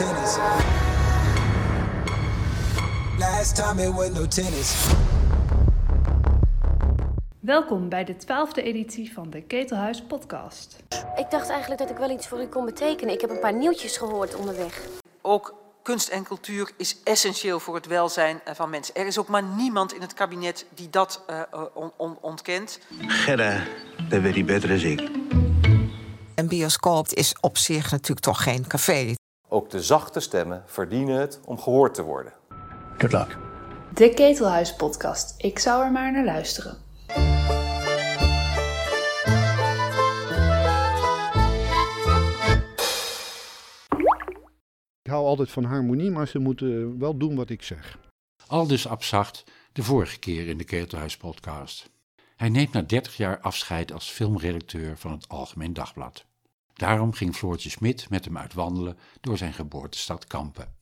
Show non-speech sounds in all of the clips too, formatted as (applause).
tennis. Last time it was no tennis. Welkom bij de twaalfde editie van de Ketelhuis podcast. Ik dacht eigenlijk dat ik wel iets voor u kon betekenen. Ik heb een paar nieuwtjes gehoord onderweg. Ook kunst en cultuur is essentieel voor het welzijn eh, van mensen. Er is ook maar niemand in het kabinet die dat uh, on on ontkent. Gerda, dat weet hij beter dan ik. Een bioscoop is op zich natuurlijk toch geen café. Ook de zachte stemmen verdienen het om gehoord te worden. Good luck. De Ketelhuis podcast. Ik zou er maar naar luisteren. Ik hou altijd van harmonie, maar ze moeten wel doen wat ik zeg. Aldus Abzacht de vorige keer in de Ketelhuis podcast. Hij neemt na 30 jaar afscheid als filmredacteur van het Algemeen Dagblad. Daarom ging Floortje Smit met hem uitwandelen door zijn geboortestad Kampen.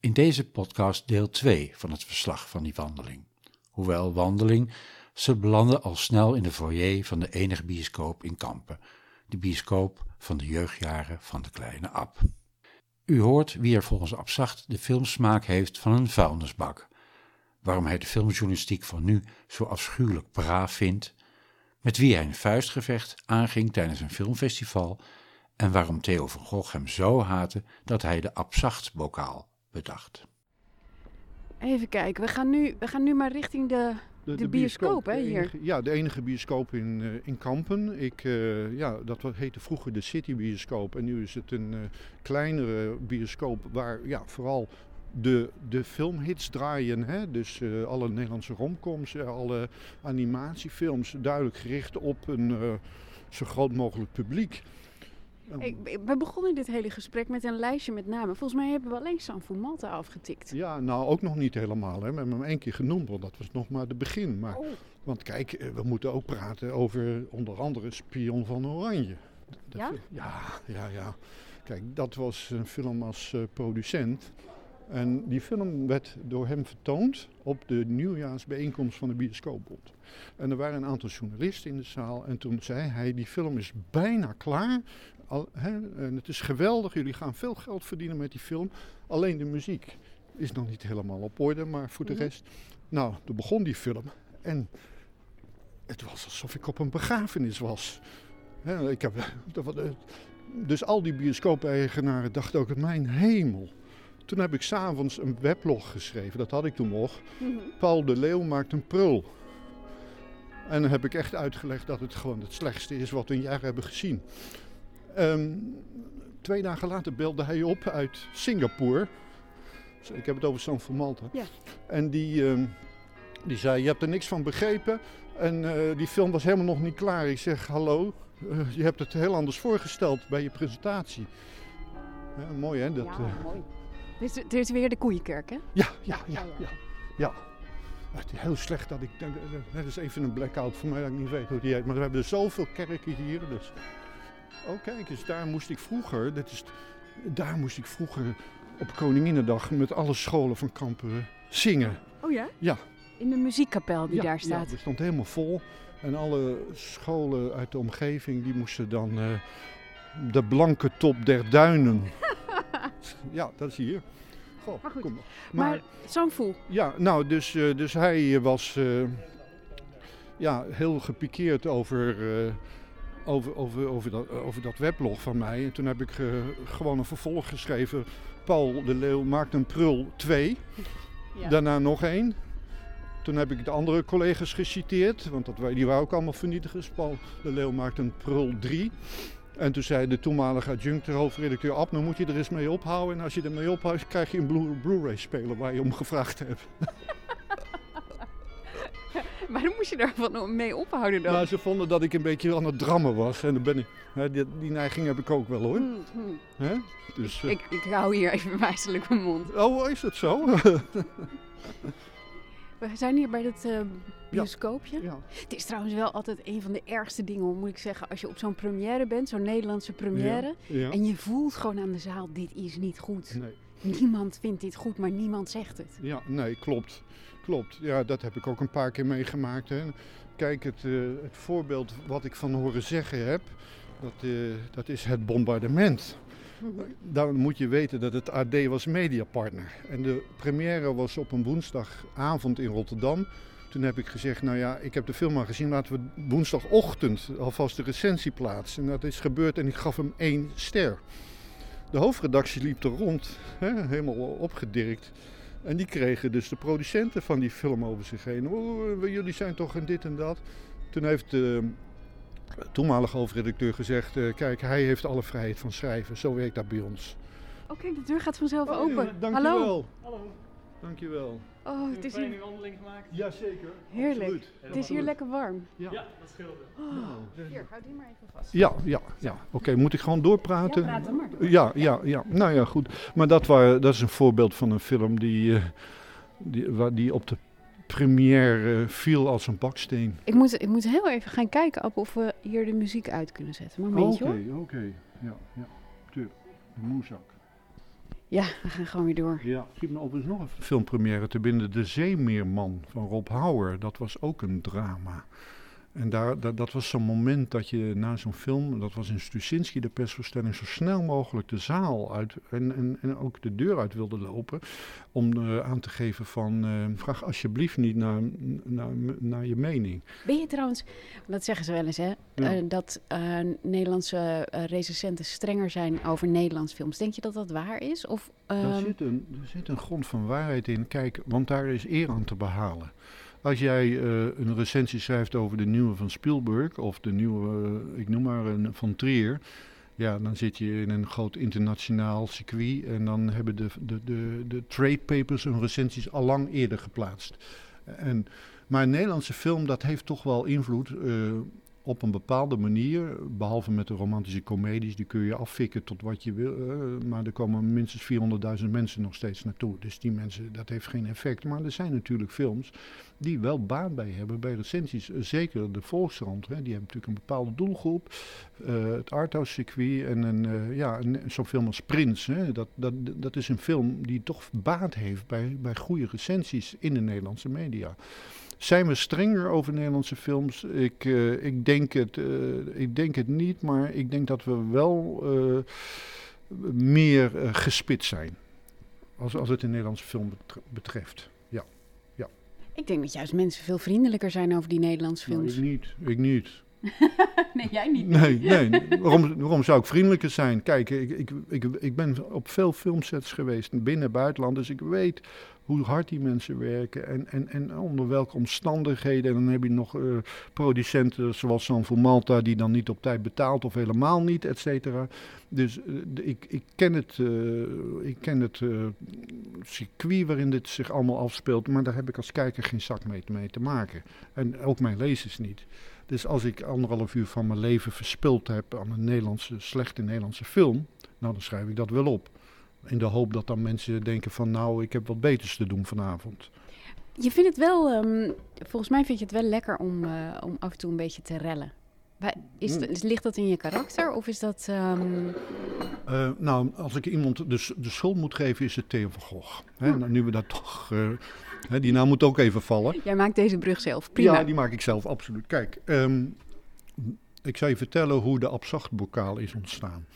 In deze podcast deel 2 van het verslag van die wandeling. Hoewel wandeling, ze belanden al snel in de foyer van de enige bioscoop in Kampen, de bioscoop van de jeugdjaren van de kleine Ab. U hoort wie er volgens Abzacht de filmsmaak heeft van een vuilnisbak, waarom hij de filmjournalistiek van nu zo afschuwelijk braaf vindt, met wie hij een vuistgevecht aanging tijdens een filmfestival en waarom Theo van Gogh hem zo haatte dat hij de Abzacht-bokaal bedacht. Even kijken, we gaan nu, we gaan nu maar richting de, de, bioscoop, hè, de hier. enige- ja, de enige bioscoop in, eh, in Kampen. Ik, eh, ja, dat heette vroeger de City Bioscoop. En nu is het een eh, kleinere bioscoop waar ja, vooral de, de filmhits draaien. Hè? Dus eh, alle Nederlandse romcoms, alle animatiefilms. Duidelijk gericht op een eh, zo groot mogelijk publiek. Ik, we begonnen dit hele gesprek met een lijstje met namen. Volgens mij hebben we alleen Sanfu Malta afgetikt. Ja, nou ook nog niet helemaal. Hè. We hebben hem één keer genoemd, want dat was nog maar het begin. Maar, Oh. Want kijk, eh, we moeten ook praten over onder andere Spion van Oranje. Dat- Ja? Ja, ja, ja. Kijk, dat was een film als eh, producent. En die film werd door hem vertoond op de nieuwjaarsbijeenkomst van de Bioscoopbond. En er waren een aantal journalisten in de zaal. En toen zei hij, die film is bijna klaar. Al, hè, en het is geweldig, jullie gaan veel geld verdienen met die film. Alleen de muziek is nog niet helemaal op orde, maar voor de Mhm. rest... Nou, toen begon die film. En het was alsof ik op een begrafenis was. Hè, ik heb, was, eh, dus al die bioscoop-eigenaren dachten ook, mijn hemel. Toen heb ik s'avonds een weblog geschreven, dat had ik toen nog. Mhm. Paul de Leeuw maakt een prul. En dan heb ik echt uitgelegd dat het gewoon het slechtste is wat we een jaar hebben gezien. Ehm, twee dagen later belde hij op uit Singapore. Dus Ik heb het over San van Malta. Ja. En die, ehm, die zei, je hebt er niks van begrepen. En eh, die film was helemaal nog niet klaar. Ik zeg, hallo, eh, je hebt het heel anders voorgesteld bij je presentatie. Ja, mooi hè? Dat, ja, eh, mooi. Dit is, dit is weer de koeienkerk, hè? ja, ja, ja, ja. ja. Het is heel slecht dat ik. Dat is even een blackout voor mij dat ik niet weet hoe die heet. Maar we hebben er zoveel kerken hier. Dus. Oh, kijk eens, daar moest ik vroeger. Dit is, daar moest ik vroeger op Koninginnedag met alle scholen van Kampen zingen. Oh ja? Ja. In de muziekkapel die ja, daar staat. Ja, die stond helemaal vol. En alle scholen uit de omgeving die moesten dan eh, de blanke top der duinen. (laughs) ja, dat is hier. Goh, Maar goed, kom. Maar, Sanfu, Ja, nou, dus, eh, dus hij was eh, ja, heel gepikeerd over, eh, over, over, over, dat, over dat weblog van mij. En toen heb ik gewoon een vervolg geschreven. Paul de Leeuw maakt een prul 2. (laughs) Ja. Daarna nog één. Toen heb ik de andere collega's geciteerd, want dat, die waren ook allemaal vernietigers. Paul de Leeuw maakt een prul 3. En toen zei de toenmalige adjunct hoofdredacteur Ab, nou moet je er eens mee ophouden. En als je ermee ophoudt, krijg je een Blu- Blu-ray speler waar je om gevraagd hebt. (laughs) (laughs) waarom moest je daarvan mee ophouden dan? Nou, ze vonden dat ik een beetje aan het drammen was. En dan ben ik, hè, die, die neiging heb ik ook wel hoor. Hmm, hmm. Hè? Dus, eh, Ik, ik hou hier even (laughs) wijselijk mijn mond. Oh, is het zo? (laughs) We zijn hier bij het eh, bioscoopje. ja. Het is trouwens wel altijd een van de ergste dingen, moet ik zeggen, als je op zo'n première bent, zo'n Nederlandse première. Ja. En je voelt gewoon aan de zaal, dit is niet goed. Nee. Niemand vindt dit goed, maar niemand zegt het. Ja, nee, klopt. Klopt. Ja, dat heb ik ook een paar keer meegemaakt. Hè. Kijk, het, eh, het voorbeeld wat ik van horen zeggen heb, dat, eh, dat is het bombardement. Dan moet je weten dat het AD was mediapartner. En de première was op een woensdagavond in Rotterdam. Toen heb ik gezegd, nou ja, ik heb de film al gezien, laten we woensdagochtend alvast de recensie plaatsen. En dat is gebeurd en ik gaf hem één ster. De hoofdredactie liep er rond, hè, helemaal opgedirkt. En die kregen dus de producenten van die film over zich heen. Oh, jullie zijn toch en dit en dat. Toen heeft de toenmalige hoofdredacteur gezegd, eh, kijk, hij heeft alle vrijheid van schrijven. Zo werkt dat bij ons. Oh, kijk, de deur gaat vanzelf Oh, open. ja, dankjewel. Hallo. Hallo. Dankjewel. Oh, het is hier wandeling gemaakt? Jazeker. heerlijk. absoluut. Het is hier lekker warm. Ja. Ja, dat scheelde. Oh, hier, hou die maar even vast. Ja, ja, ja. Oké, moet ik gewoon doorpraten? Ja, praat maar door. Ja, ja, ja. Nou ja, goed. Maar dat, waren, dat is een voorbeeld van een film die, eh, die, waar, die op de première eh, viel als een baksteen. Ik moet, ik moet heel even gaan kijken of we hier de muziek uit kunnen zetten. Momentje Oké, hoor. oké. Ja, ja. Tuur. De moezak. Ja, we gaan gewoon weer door. Ja, schiet me overigens nog een filmpremière te binnen. De Zeemeerman van Rob Hauer. Dat was ook een drama. En daar, dat, dat was zo'n moment dat je na zo'n film, dat was in Stusinski, de persvoorstelling, zo snel mogelijk de zaal uit en, en, en ook de deur uit wilde lopen. Om eh, aan te geven van, eh, vraag alsjeblieft niet naar, naar, naar je mening. Ben je trouwens, dat zeggen ze wel eens hè, Ja. eh, dat Nederlandse recensenten strenger zijn over Nederlands films. Denk je dat dat waar is? Of, Daar ehm, zit, een, er zit een grond van waarheid in. Kijk, want daar is eer aan te behalen. Als jij eh, een recensie schrijft over de nieuwe van Spielberg of de nieuwe, eh, ik noem maar een van Trier. Ja, dan zit je in een groot internationaal circuit en dan hebben de, de, de, de trade papers hun recensies al lang eerder geplaatst. En, maar een Nederlandse film, dat heeft toch wel invloed eh, op een bepaalde manier. Behalve met de romantische comedies, die kun je affikken tot wat je wil. eh, maar er komen minstens 400.000 mensen nog steeds naartoe. Dus die mensen, dat heeft geen effect. Maar er zijn natuurlijk films die wel baat bij hebben bij recensies. Eh, Zeker de Volkskrant, hè, die hebben natuurlijk een bepaalde doelgroep. Eh, het arthouse circuit en een, ja, zo'n film als Prins. Hè, dat, dat, dat is een film die toch baat heeft bij, bij goede recensies in de Nederlandse media. Zijn we strenger over Nederlandse films? Ik, eh, ik, denk, het, eh, ik denk het niet, maar ik denk dat we wel eh, meer gespitst zijn. Als, als het een Nederlandse film betre- betreft. Ja. ja. ik denk dat juist mensen veel vriendelijker zijn over die Nederlandse Nou, films. ik niet. Ik niet. (laughs) nee, jij niet. Nee, nee. Waarom, waarom zou ik vriendelijker zijn? Kijk, ik, ik, ik, ik ben op veel filmsets geweest, binnen en buitenland. Dus ik weet hoe hard die mensen werken en, en, en onder welke omstandigheden. En dan heb je nog eh, producenten zoals San Malta die dan niet op tijd betaalt of helemaal niet, et cetera. Dus eh, ik, ik ken het, eh, ik ken het circuit waarin dit zich allemaal afspeelt, maar daar heb ik als kijker geen zak mee te maken. En ook mijn lezers niet. Dus als ik anderhalf uur van mijn leven verspild heb aan een Nederlandse, slechte Nederlandse film, nou dan schrijf ik dat wel op. In de hoop dat dan mensen denken van nou, ik heb wat beters te doen vanavond. Je vindt het wel, ehm, volgens mij vind je het wel lekker om, eh, om af en toe een beetje te rellen. Is Hmm. ligt dat in je karakter of is dat... ehm, Eh, nou, als ik iemand de, de schuld moet geven, is het Theo van Gogh. Hè, nou, nu we dat toch, eh, hè, die naam moet ook even vallen. Jij maakt deze brug zelf, prima. Ja, die maak ik zelf, absoluut. Kijk, ehm, ik zal je vertellen hoe de Abzachtbokaal is ontstaan.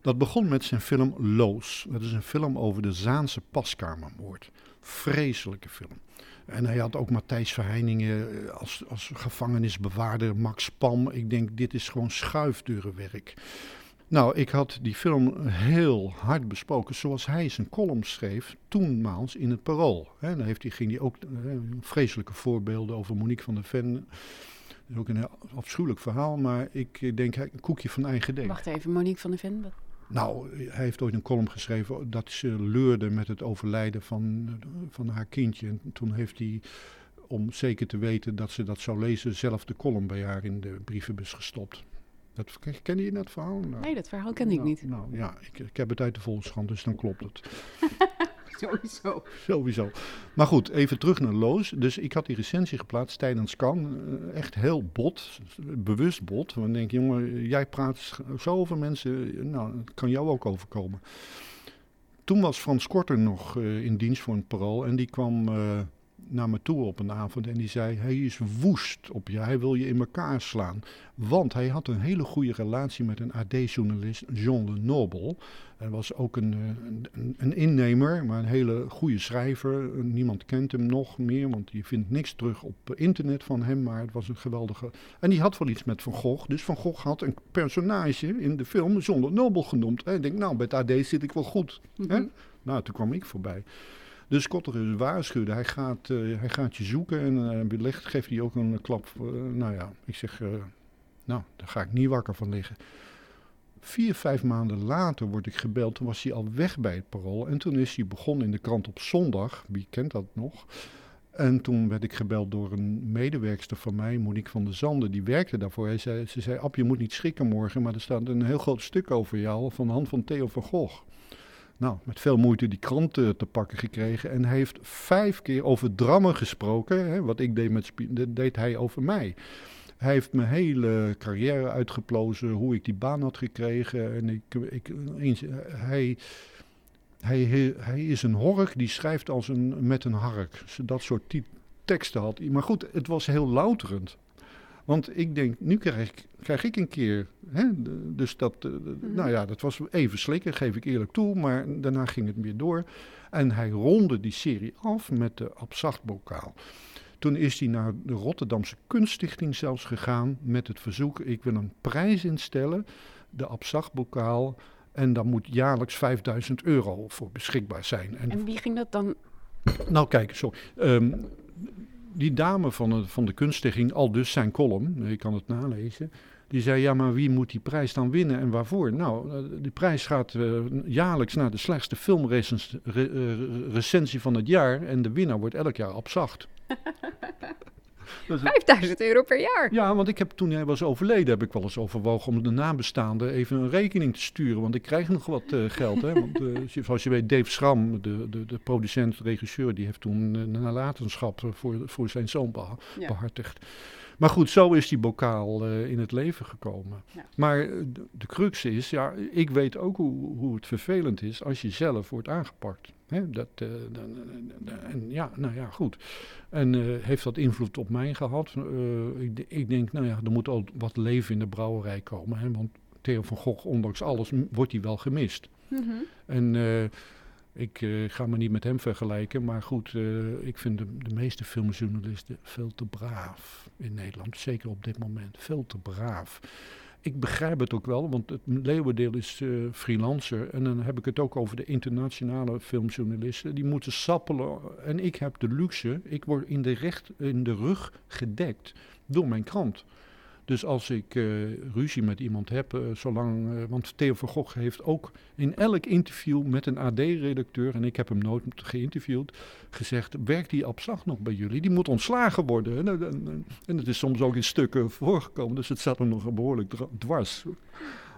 Dat begon met zijn film Loos. Dat is een film over de Zaanse paskamermoord. Vreselijke film. En hij had ook Matthijs Verheiningen eh, als, als gevangenisbewaarder, Max Pam. Ik denk, dit is gewoon schuifdeurenwerk. Nou, ik had die film heel hard besproken, zoals hij zijn column schreef, toenmaals in het Parool. Hè, dan heeft hij, ging hij ook eh, vreselijke voorbeelden over Monique van der Ven. Dat is ook een heel afschuwelijk verhaal, maar ik denk, hij- een koekje van eigen deeg. Wacht even, Monique van der Ven. wat- Nou, hij heeft ooit een column geschreven dat ze leurde met het overlijden van, van haar kindje. En toen heeft hij, om zeker te weten dat ze dat zou lezen, zelf de column bij haar in de brievenbus gestopt. Dat, ken je dat verhaal? Nou, Nee, dat verhaal ken ik nou, niet. Nou ja, ik, ik heb het uit de Volkskrant, dus dan klopt het. (laughs) Sowieso. Sowieso. Maar goed, even terug naar Loos. Dus ik had die recensie geplaatst tijdens Kan. Eh, Echt heel bot, bewust bot. Want ik denk, jongen, jij praat zo over mensen, nou, het kan jou ook overkomen. Toen was Frans Korter nog eh, in dienst voor een parool en die kwam, eh, naar me toe op een avond en die zei: Hij is woest op je, hij wil je in elkaar slaan. Want hij had een hele goede relatie met een AD-journalist, Jean Le Noble. Hij was ook een, een, een, innemer, maar een hele goede schrijver. Niemand kent hem nog meer, want je vindt niks terug op internet van hem. Maar het was een geweldige. En die had wel iets met Van Gogh. Dus Van Gogh had een personage in de film Jean Le Noble genoemd. En ik denk, nou, bij het AD zit ik wel goed. hè? Nou, toen kwam ik voorbij. Dus Kotterus waarschuwde, hij gaat, uh, hij gaat je zoeken en uh, geeft hij ook een klap. Uh, nou ja, ik zeg, nou, daar ga ik niet wakker van liggen. Vier, vijf maanden later word ik gebeld, toen was hij al weg bij het parool. En toen is hij begonnen in de krant op zondag, wie kent dat nog? En toen werd ik gebeld door een medewerkster van mij, Monique van der Zanden, die werkte daarvoor. Hij zei, ze zei, Ab, je moet niet schrikken morgen, maar er staat een heel groot stuk over jou van de hand van Theo van Gogh. Nou, met veel moeite die krant te, te pakken gekregen. En heeft vijf keer over drammen gesproken. Hè, wat ik deed met deed hij over mij. Hij heeft mijn hele carrière uitgeplozen, hoe ik die baan had gekregen. En ik, ik, eens, hij, hij, hij is een hork die schrijft als een, met een hark. Dat soort teksten had hij. Maar goed, het was heel louterend. Want ik denk, nu krijg ik, krijg ik een keer. Hè, dus dat, uh, nou ja, dat was even slikken, geef ik eerlijk toe. Maar daarna ging het weer door. En hij ronde die serie af met de Abzachtbokaal. Toen is hij naar de Rotterdamse Kunststichting zelfs gegaan met het verzoek: ik wil een prijs instellen, de Abzachtbokaal. En daar moet jaarlijks 5000 euro voor beschikbaar zijn. En, en wie ging dat dan? Nou, kijk, sorry. Um, die dame van de, van de kunststichting, al dus zijn column, je kan het nalezen. Die zei, ja, maar wie moet die prijs dan winnen en waarvoor? Nou, die prijs gaat uh, jaarlijks naar de slechtste filmrecensie van het jaar. En de winnaar wordt elk jaar (laughs) abzacht. 5000 euro per jaar. Ja, want ik heb toen hij was overleden, heb ik wel eens overwogen om de nabestaanden even een rekening te sturen. Want ik krijg nog wat uh, geld. Hè? Want uh, (laughs) zoals je weet, Dave Schram, de, de, de producent, regisseur, die heeft toen een nalatenschap voor, voor zijn zoon beha ja. Maar goed, zo is die bokaal uh, in het leven gekomen. Ja. Maar de, de crux is, ja, ik weet ook hoe, hoe het vervelend is als je zelf wordt aangepakt. Hè, dat, uh, en ja, nou ja, goed. En uh, heeft dat invloed op mij gehad? Ik, ik, denk, nou ja, er moet al wat leven in de brouwerij komen. Hè, want Theo van Gogh, ondanks alles, wordt hij wel gemist. Mm -hmm. En ik ga me niet met hem vergelijken, maar goed, ik vind de, de, meeste filmjournalisten veel te braaf in Nederland. Zeker op dit moment, veel te braaf ik begrijp het ook wel, want het leeuwendeel is uh, freelancer. En dan heb ik het ook over de internationale filmjournalisten. Die moeten sappelen. En ik heb de luxe, ik word in de, recht, in de rug gedekt door mijn krant. Dus als ik uh, ruzie met iemand heb, uh, zolang. Uh, want Theo van heeft ook in elk interview met een AD-redacteur, en ik heb hem nooit geïnterviewd, gezegd: werkt die abzacht nog bij jullie? Die moet ontslagen worden. En, en, en het is soms ook in stukken voorgekomen, dus het zat hem nog behoorlijk dwars.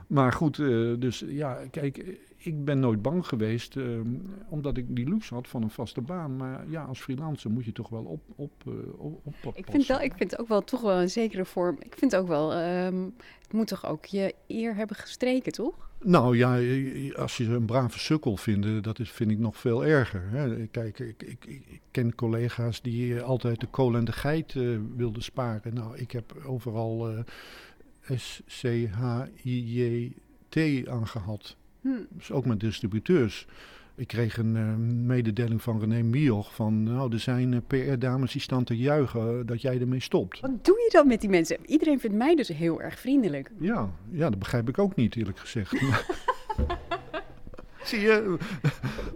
Maar goed, dus ja, kijk, ik ben nooit bang geweest, uh, omdat ik die luxe had van een vaste baan. Maar ja, als freelancer moet je toch wel op, op, uh, op, op ik vind, wel, ik vind ook wel toch wel een zekere vorm. Ik vind ook wel, um, het moet toch ook je eer hebben gestreken, toch? Nou ja, als je een brave sukkel vindt, dat is, vind ik nog veel erger. Hè. Kijk, ik, ik, ik, ken collega's die altijd de kool en de geit uh, wilden sparen. Nou, ik heb overal S-C-H-I-J-T aangehad. Hm. Dus ook met distributeurs. Ik kreeg een uh, mededeling van René Mioch van, nou, er zijn uh, PR-dames die staan te juichen dat jij ermee stopt. Wat doe je dan met die mensen? Iedereen vindt mij dus heel erg vriendelijk. Ja, ja dat begrijp ik ook niet, eerlijk gezegd. (laughs) Zie je?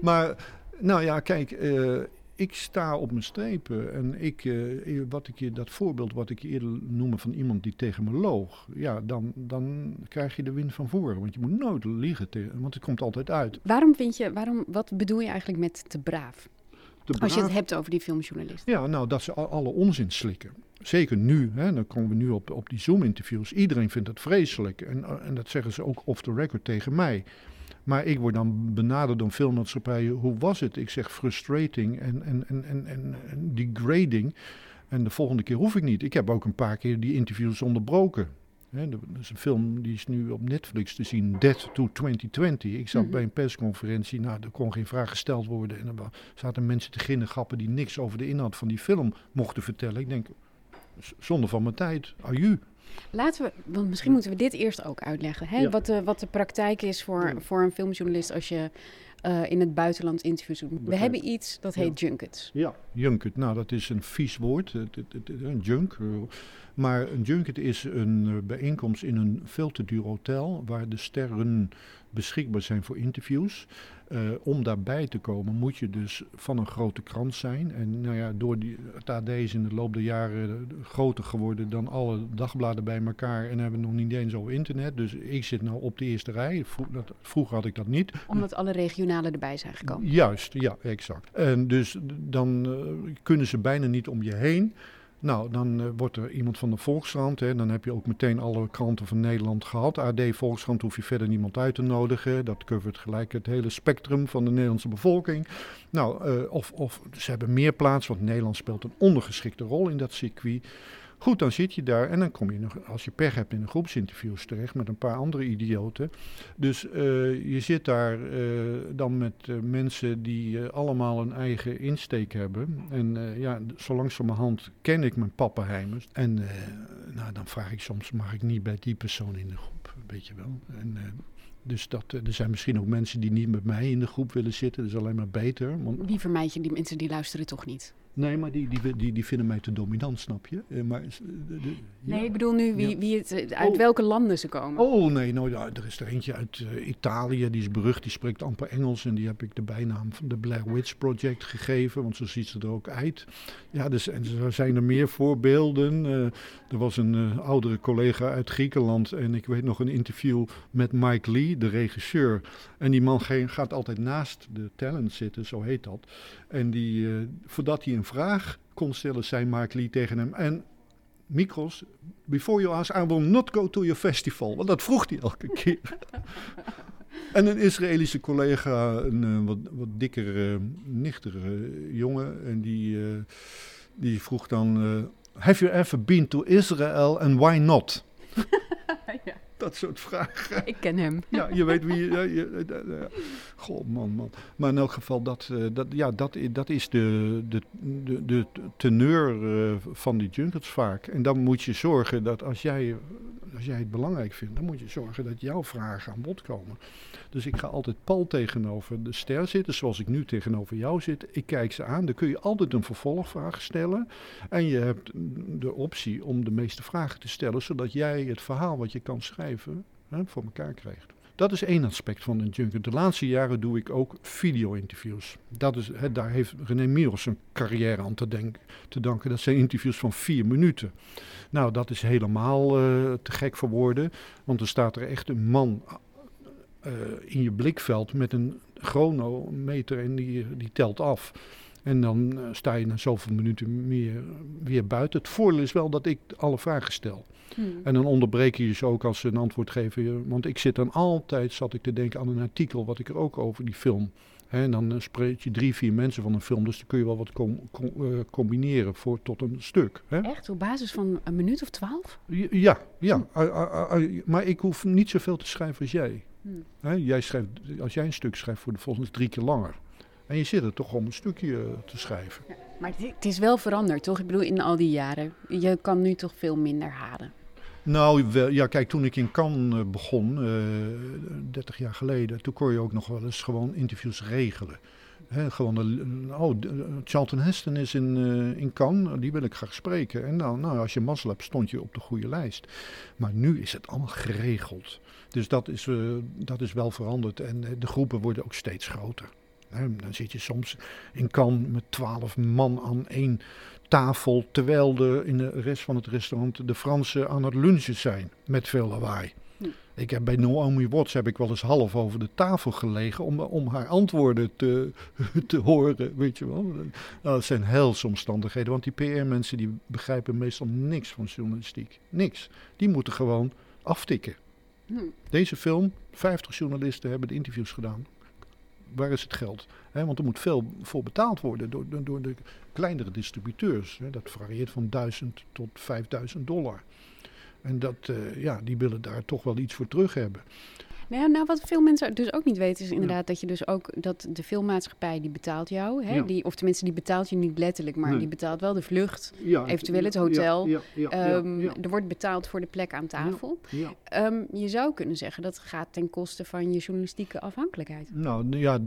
maar, nou ja, kijk, uh, ik sta op mijn strepen. En ik, uh, wat ik je, dat voorbeeld wat ik je eerder noemde van iemand die tegen me loog. Ja, dan, dan krijg je de wind van voren. Want je moet nooit liegen, tegen, want het komt altijd uit. Waarom vind je, waarom, wat bedoel je eigenlijk met te braaf? Te braaf? Als je het hebt over die filmjournalist. Ja, nou, dat ze alle onzin slikken. Zeker nu, hè, dan komen we nu op, op die Zoom-interviews. Iedereen vindt het vreselijk. En, en dat zeggen ze ook off the record tegen mij. Maar ik word dan benaderd door filmmaatschappijen. Hoe was het? Ik zeg frustrating en, en, en, en, en, degrading. En de volgende keer hoef ik niet. Ik heb ook een paar keer die interviews onderbroken. Hè, dat is een film die is nu op Netflix te zien, Dead to 2020. Ik zat Mhm. bij een persconferentie, nou, er kon geen vraag gesteld worden. En er zaten mensen te ginnegappen die niks over de inhoud van die film mochten vertellen. Ik denk, z- zonde van mijn tijd, aju. Laten we, want misschien moeten we dit eerst ook uitleggen. Hè? Ja. Wat, de, wat de praktijk is voor, Ja. voor een filmjournalist als je eh, in het buitenland interviews doet. We hebben iets dat heet junkets. Ja. Junket, nou dat is een vies woord, een junk. eh, Maar een junket is een eh, bijeenkomst in een veel te duur hotel waar de sterren beschikbaar zijn voor interviews. Eh, om daarbij te komen moet je dus van een grote krant zijn. En nou ja, door die, het AD is in de loop der jaren groter geworden dan alle dagbladen bij elkaar. En hebben we nog niet eens over internet. Dus ik zit nou op de eerste rij. Vro- dat- Vroeger had ik dat niet. Omdat alle regionale erbij zijn gekomen. Juist, ja, exact. En dus dan eh, kunnen ze bijna niet om je heen. Nou, dan eh, wordt er iemand van de Volkskrant. Hè, dan heb je ook meteen alle kranten van Nederland gehad. AD, Volkskrant hoef je verder niemand uit te nodigen. Dat covert gelijk het hele spectrum van de Nederlandse bevolking. Nou, eh, of, of ze hebben meer plaats, want Nederland speelt een ondergeschikte rol in dat circuit. Goed, dan zit je daar en dan kom je nog, als je pech hebt, in een groepsinterviews terecht met een paar andere idioten. Dus eh, je zit daar eh, dan met eh, mensen die allemaal een eigen insteek hebben. En ja, zo langzamerhand ken ik mijn pappenheimers. En nou, dan vraag ik soms, mag ik niet bij die persoon in de groep? Weet je wel. En, dus dat, er zijn misschien ook mensen die niet met mij in de groep willen zitten. Dat is alleen maar beter. Want Wie vermijd je? Die mensen die luisteren toch niet? Nee, maar die, die, die, die vinden mij te dominant, snap je? Eh, Maar, s- de- ja. Nee, ik bedoel nu wie, wie het, eh, uit Oh. welke landen ze komen. Oh nee, nou, ja, er is er eentje uit eh, Italië, die is berucht, die spreekt amper Engels. En die heb ik de bijnaam van de Blair Witch Project gegeven, want zo ziet ze er ook uit. Ja, dus, en er zijn er meer voorbeelden. Eh, er was een eh, oudere collega uit Griekenland en ik weet nog een interview met Mike Lee, de regisseur. En die man gaat altijd naast de talent zitten, zo heet dat. En die, eh, voordat hij een vraag kon stellen, zei Mike Lee tegen hem... En Mikros, before you ask, I will not go to your festival. Want dat vroeg hij elke keer. (laughs) en een Israëlische collega, een eh, wat, wat dikkere, nichtere jongen, en die, eh, die vroeg dan: eh, Have you ever been to Israel and why not? Ja. Dat soort vragen. Ik ken hem. (laughs) Ja, je weet wie. Ja, je, eh, goh, man, man. Maar in elk geval, dat, eh, dat, ja, dat, dat is de, de, de, de teneur eh, van die junkets vaak. En dan moet je zorgen dat als jij, als jij het belangrijk vindt, dan moet je zorgen dat jouw vragen aan bod komen. Dus ik ga altijd pal tegenover de ster zitten, zoals ik nu tegenover jou zit. Ik kijk ze aan, dan kun je altijd een vervolgvraag stellen. En je hebt de optie om de meeste vragen te stellen, zodat jij het verhaal wat je kan schrijven hè, voor elkaar krijgt. Dat is één aspect van een junket. De laatste jaren doe ik ook video-interviews. Dat is, daar heeft René Miros zijn carrière aan te, denk, te danken. Dat zijn interviews van vier minuten. Nou, dat is helemaal eh, te gek voor woorden. Want er staat er echt een man eh, in je blikveld met een chronometer en die, die telt af. En dan eh, sta je na zoveel minuten meer, weer buiten. Het voordeel is wel dat ik alle vragen stel. Hmm. En dan onderbreek je ze ook als ze een antwoord geven. Je- Want ik zit dan altijd, zat ik te denken aan een artikel wat ik er ook over die film. En dan eh, spreek je drie, vier mensen van een film. Dus dan kun je wel wat com- com- eh, combineren voor, tot een stuk. Echt? Op basis van een minuut of twaalf? Ja, ja. Maar ik hoef niet zoveel te schrijven als jij. Hmm. Jij schrijft, als jij een stuk schrijft, voor de volgende drie keer langer. En je zit er toch om een stukje eh, te schrijven. Maar het, is wel veranderd, toch? Ik bedoel, in al die jaren. Je kan nu toch veel minder halen. Nou, wel, ja, kijk, toen ik in Cannes eh, begon, eh 30 jaar geleden, toen kon je ook nog wel eens gewoon interviews regelen. Gewoon, de, oh, Charlton Heston is in, eh, in Cannes, die wil ik graag spreken. En nou, nou, als je mazzel hebt, stond je op de goede lijst. Maar nu is het allemaal geregeld. Dus dat is, dat is wel veranderd. En de groepen worden ook steeds groter. Dan zit je soms in Cannes met twaalf man aan één tafel, terwijl de, in de rest van het restaurant de Fransen aan het lunchen zijn met veel lawaai. Hm. Ik heb bij Naomi Watts heb ik wel eens half over de tafel gelegen om, om haar antwoorden te, (laughs) te horen, weet je wel. Nou, dat zijn helse omstandigheden, want die PR-mensen die begrijpen meestal niks van journalistiek. Niks. Die moeten gewoon aftikken. Hm. Deze film, 50 journalisten hebben de interviews gedaan. Waar is het geld? Want er moet veel voor betaald worden door, door, de kleinere distributeurs. Dat varieert van 1000 tot 5000 dollar. En dat, eh, ja, die willen daar toch wel iets voor terug hebben. Nou, nou, wat veel mensen dus ook niet weten, is inderdaad dat je dus ook dat de filmmaatschappij die betaalt jou. Hè? Ja. Die, of tenminste, die betaalt je niet letterlijk, maar Nee. die betaalt wel de vlucht, Ja, eventueel het hotel. Ehm. Er wordt betaald voor de plek aan tafel. Ehm, je zou kunnen zeggen dat gaat ten koste van je journalistieke afhankelijkheid. Nou ja,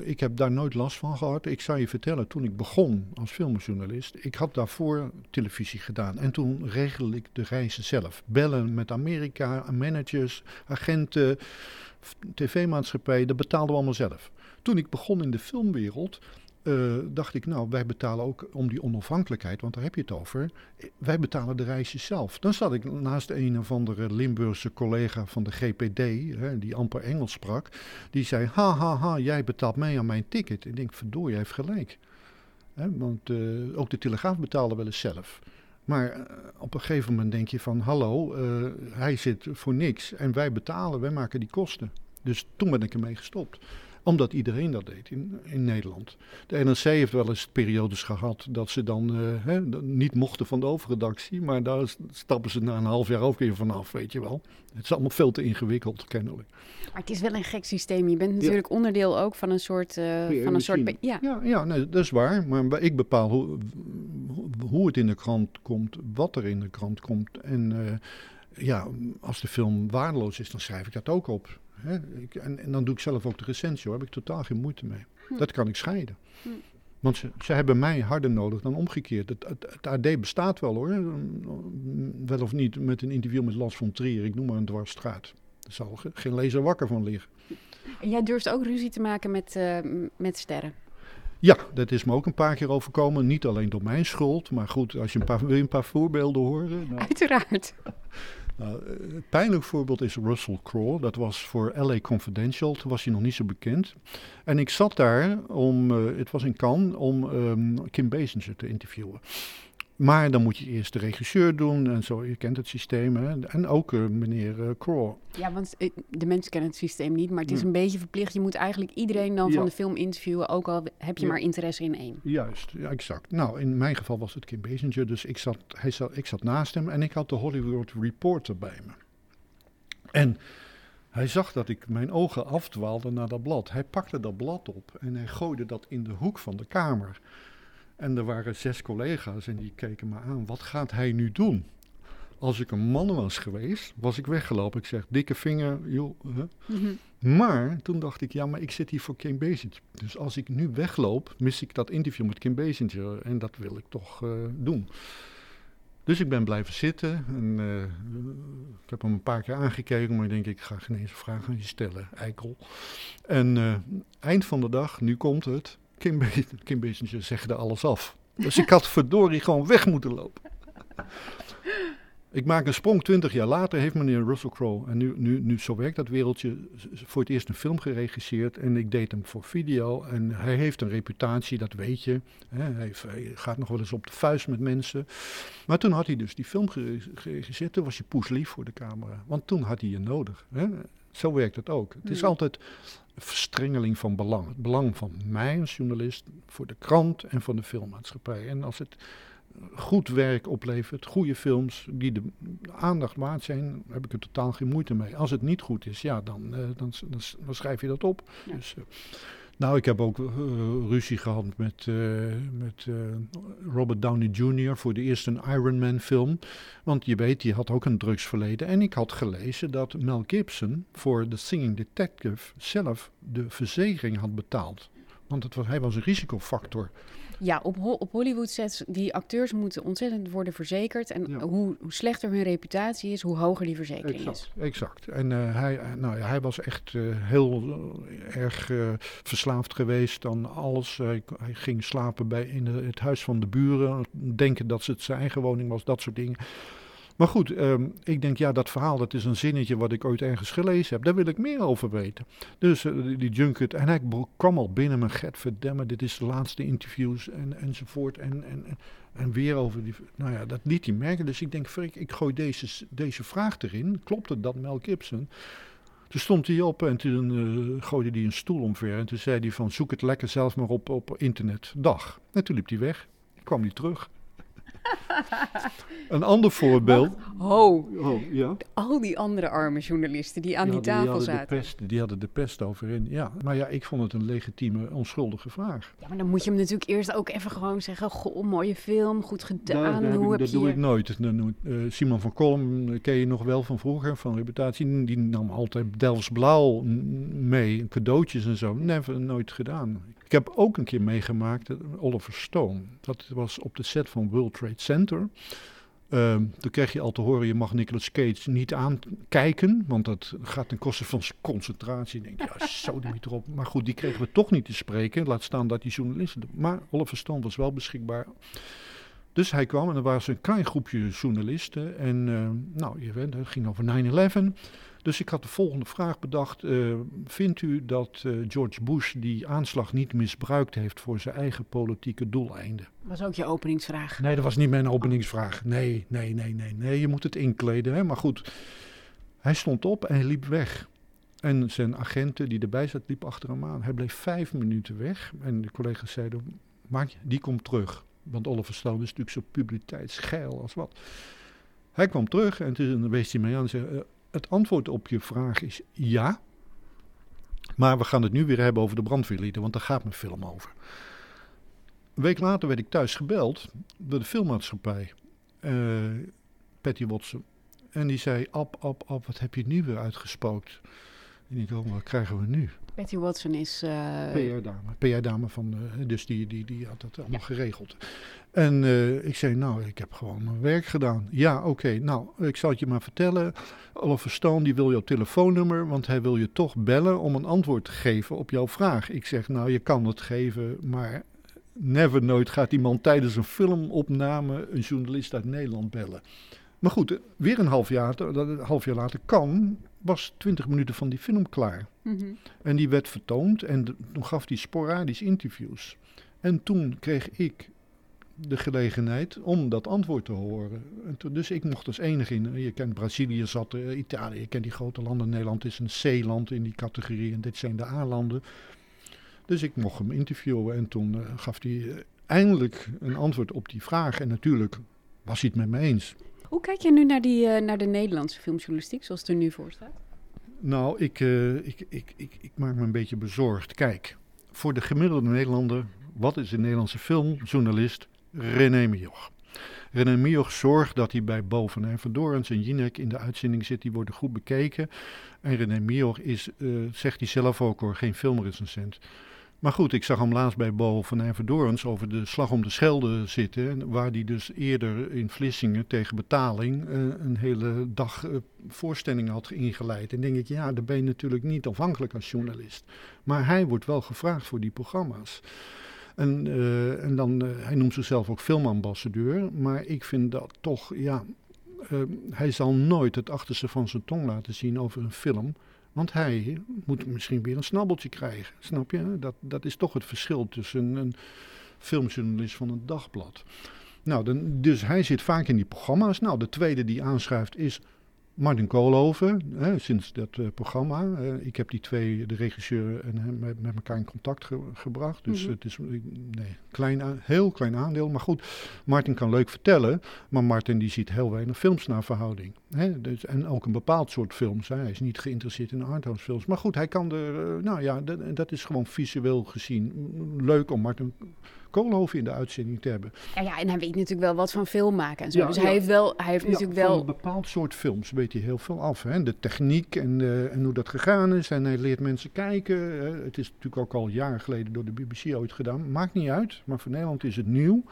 ik heb daar nooit last van gehad. Ik zou je vertellen, toen ik begon als filmjournalist, ik had daarvoor televisie gedaan. En toen regelde ik de reizen zelf. Bellen met Amerika, managers, agenten, tv-maatschappijen, dat betaalden we allemaal zelf. Toen ik begon in de filmwereld, eh, dacht ik, nou, wij betalen ook om die onafhankelijkheid, want daar heb je het over. Wij betalen de reisjes zelf. Dan zat ik naast een of andere Limburgse collega van de GPD, hè, die amper Engels sprak. Die zei, ha, ha, ha, jij betaalt mee aan mijn ticket. Ik denk, verdorie, hij heeft gelijk. Hè, want eh, ook de Telegraaf betaalde wel eens zelf. Maar eh, op een gegeven moment denk je van, hallo, eh, hij zit voor niks en wij betalen, wij maken die kosten. Dus toen ben ik ermee gestopt omdat iedereen dat deed in, in Nederland. De NRC heeft wel eens periodes gehad dat ze dan eh, hè, niet mochten van de overredactie. Maar daar stappen ze na een half jaar ook weer vanaf, weet je wel. Het is allemaal veel te ingewikkeld, kennelijk. Maar het is wel een gek systeem. Je bent natuurlijk onderdeel ook van een soort... eh, van een soort ja. Ja, ja nee, dat is waar. Maar ik bepaal hoe, hoe het in de krant komt, wat er in de krant komt. En eh, ja, als de film waardeloos is, dan schrijf ik dat ook op. Hè? Ik, en, en dan doe ik zelf ook de recensie, hoor. Daar heb ik totaal geen moeite mee. Hm. Dat kan ik scheiden. Hm. Want ze, ze hebben mij harder nodig dan omgekeerd. Het, het, het AD bestaat wel hoor. Wel of niet met een interview met Lars von Trier. Ik noem maar een dwarsstraat. Er zal ge- geen lezer wakker van liggen. En jij durft ook ruzie te maken met, eh, met sterren. Ja, dat is me ook een paar keer overkomen. Niet alleen door mijn schuld. Maar goed, als je een paar, wil je een paar voorbeelden horen? Nou, Uiteraard. (laughs) Nou, eh, pijnlijk voorbeeld is Russell Crowe. Dat was voor LA Confidential. Toen was hij nog niet zo bekend. En ik zat daar om, eh, het was in Cannes, om ehm, Kim Basinger te interviewen. Maar dan moet je eerst de regisseur doen en zo. Je kent het systeem. Hè? En ook eh, meneer eh, Crowe. Ja, want eh, de mensen kennen het systeem niet, maar het is een beetje verplicht. Je moet eigenlijk iedereen dan Ja. van de film interviewen, ook al heb je Ja. maar interesse in één. Juist, ja, exact. Nou, in mijn geval was het Kim Basinger. Dus ik zat, hij zat, ik zat naast hem en ik had de Hollywood Reporter bij me. En hij zag dat ik mijn ogen afdwaalde naar dat blad. Hij pakte dat blad op en hij gooide dat in de hoek van de kamer. En er waren zes collega's en die keken me aan. Wat gaat hij nu doen? Als ik een man was geweest, was ik weggelopen. Ik zeg, dikke vinger, joh. hè. Maar toen dacht ik, ja, maar ik zit hier voor Kim Basinger. Dus als ik nu wegloop, mis ik dat interview met Kim Basinger. En dat wil ik toch eh, doen. Dus ik ben blijven zitten. En, eh, ik heb hem een paar keer aangekeken, maar ik denk, ik ga geen eens een vraag aan je stellen, eikel. En eh, eind van de dag, nu komt het, Kim, (laughs) Kim Basinger zegde alles af. Dus ik had verdorie gewoon weg moeten lopen. Ik maak een sprong, twintig jaar later heeft meneer Russell Crowe, en nu, nu, nu zo werkt dat wereldje, voor het eerst een film geregisseerd en ik deed hem voor video. En hij heeft een reputatie, dat weet je. Hè, hij, gaat nog wel eens op de vuist met mensen. Maar toen had hij dus die film gere- geregisseerd, toen was je poeslief voor de camera. Want toen had hij je nodig. Hè. Zo werkt het ook. Het is Hmm. altijd verstrengeling van belang. Het belang van mij als journalist, voor de krant en van de filmmaatschappij. En als het goed werk oplevert, goede films die de aandacht waard zijn, heb ik er totaal geen moeite mee. Als het niet goed is, ja, dan, eh, dan, dan, dan schrijf je dat op. Ja. Dus, eh, nou, ik heb ook eh, ruzie gehad met, eh, met eh, Robert Downey Jr. voor de eerste Iron Man film. Want je weet, die had ook een drugsverleden. En ik had gelezen dat Mel Gibson voor The Singing Detective zelf de verzekering had betaald. Want het was, hij was een risicofactor. Ja, op, Ho- op Hollywood sets, die acteurs moeten ontzettend worden verzekerd. En hoe, hoe slechter hun reputatie is, hoe hoger die verzekering is. Exact, exact. En eh, hij, eh, nou, ja, hij was echt eh, heel erg verslaafd geweest aan alles. Hij, hij ging slapen bij, in het huis van de buren, denken dat het zijn eigen woning was, dat soort dingen. Maar goed, ehm, ik denk, ja, dat verhaal, dat is een zinnetje wat ik ooit ergens gelezen heb. Daar wil ik meer over weten. Dus eh, die, die junket, en hij kwam al binnen met Gert Verdemme, dit is de laatste interviews en, enzovoort. En, en, en, weer over die, nou ja, dat liet hij merken. Dus ik denk, ik gooi deze, deze vraag erin. Klopt het dat Mel Gibson? Toen stond hij op en toen eh, gooide hij een stoel omver. En toen zei hij van, zoek het lekker zelf maar op op internet. Dag. En toen liep hij weg. Kwam hij terug. Een ander voorbeeld. Ho, Oh, ja. al die andere arme journalisten die aan Ja, die tafel hadden zaten. De pest, die hadden de pest overin. Ja, maar ja, ik vond het een legitieme, onschuldige vraag. Ja, maar dan moet je hem natuurlijk eerst ook even gewoon zeggen... Goh, mooie film, goed gedaan. Daar Hoe ik- heb dat je doe ik nooit. Eh, Simon van Kolm eh, ken je nog wel van vroeger, van reputatie. Die nam altijd Delfts Blauw mee, cadeautjes en zo. Never, nooit gedaan. Ik heb ook een keer meegemaakt, eh, Oliver Stone. Dat was op de set van World Trade Center. Ehm, toen kreeg je al te horen, je mag Nicolas Cage niet aankijken, want dat gaat ten koste van zijn concentratie. Ik denk, ja, zo de miet erop. Maar goed, die kregen we toch niet te spreken. Laat staan dat die journalisten... Maar Oliver Stone was wel beschikbaar. Dus hij kwam en er was een klein groepje journalisten. En eh, nou, je weet, het ging over 9-11. Dus ik had de volgende vraag bedacht. eh, vindt u dat eh, George Bush die aanslag niet misbruikt heeft voor zijn eigen politieke doeleinden? was ook je openingsvraag. Nee, dat was niet mijn openingsvraag. Nee, nee, nee, nee, nee. Je moet het inkleden. Hè? Maar goed, hij stond op en liep weg. En zijn agenten die erbij zat, liep achter hem aan. Hij bleef vijf minuten weg. En de collega's zeiden, maak je, die komt terug. Want Oliver Stone is natuurlijk zo publiciteitsgeil als wat. Hij kwam terug en toen wees hij mij aan en zei... het antwoord op je vraag is ja. Maar we gaan het nu weer hebben over de brandweerlieden, want daar gaat mijn film over. Een week later werd ik thuis gebeld door de filmmaatschappij, eh, Patty Watson. En die zei, Ab, Ab, Ab, wat heb je nu weer uitgespookt? En ik dacht, wat krijgen we nu? Betty Watson is... eh, PR-dame. PR-dame van, eh, dus die, die, die had dat allemaal geregeld. En eh, ik zei, nou, ik heb gewoon mijn werk gedaan. Ja, oké, nou, ik zal het je maar vertellen. Oliver Stone, die wil jouw telefoonnummer, want hij wil je toch bellen om een antwoord te geven op jouw vraag. Ik zeg, nou, je kan het geven, maar never nooit gaat iemand tijdens een filmopname een journalist uit Nederland bellen. Maar goed, eh, weer een half jaar, een half jaar later kan, was 20 minuten van die film klaar. mhm. En die werd vertoond en de- toen gaf hij sporadisch interviews. En toen kreeg ik de gelegenheid om dat antwoord te horen. Toen, dus ik mocht als enige in. Je kent Brazilië, zat er, Italië, je kent die grote landen. Nederland is een C-land in die categorie en dit zijn de A-landen. Dus ik mocht hem interviewen en toen eh, gaf hij eh, eindelijk een antwoord op die vraag. En natuurlijk was hij het met me eens. Hoe kijk je nu naar, die, eh, naar de Nederlandse filmjournalistiek, zoals het er nu voor staat? Nou, ik, eh, ik, ik, ik, ik maak me een beetje bezorgd. Kijk, voor de gemiddelde Nederlander, wat is een Nederlandse filmjournalist? René Mioch. René Mioch zorgt dat hij bij Boven en Verdorens en Jinek in de uitzending zit. Die worden goed bekeken. En René Mioch is, eh, zegt hij zelf ook hoor, geen filmrecensent. Maar goed, ik zag hem laatst bij Bo van Nijverdorens over de slag om de Schelde zitten. Waar hij dus eerder in Vlissingen tegen betaling eh, een hele dag eh, voorstellingen had ingeleid. En denk ik, ja, daar ben je natuurlijk niet afhankelijk als journalist. Maar hij wordt wel gevraagd voor die programma's. En, eh, en dan, hij noemt zichzelf ook filmambassadeur. Maar ik vind dat toch, ja, hij zal nooit het achterste van zijn tong laten zien over een film. Want hij moet misschien weer een snabbeltje krijgen. Snap je? Dat, dat is toch het verschil tussen een filmjournalist van een dagblad. Nou, dan, dus hij zit vaak in die programma's. Nou, de tweede die aanschuift is Martin Koolhoven, hè, sinds dat eh, programma. Eh, ik heb die twee, de regisseur en hem, met, met elkaar in contact ge- gebracht. Dus Mhm. het is een nee, klein, heel klein aandeel. Maar goed, Martin kan leuk vertellen. Maar Martin die ziet heel weinig films naar verhouding. Hè? Dus, en ook een bepaald soort films. Hè? Hij is niet geïnteresseerd in arthouse films. Maar goed, hij kan er... eh, nou ja, dat, dat is gewoon visueel gezien mm, leuk om Martin Koolhoven in de uitzending te hebben. Ja, ja, en hij weet natuurlijk wel wat van film maken en zo. Ja, dus ja. hij heeft, wel, hij heeft natuurlijk Van wel... een bepaald soort films weet hij heel veel af. Hè? De techniek en, eh, en hoe dat gegaan is. En hij leert mensen kijken. het is natuurlijk ook al jaren geleden door de BBC ooit gedaan. Maakt niet uit, maar voor Nederland is het nieuw.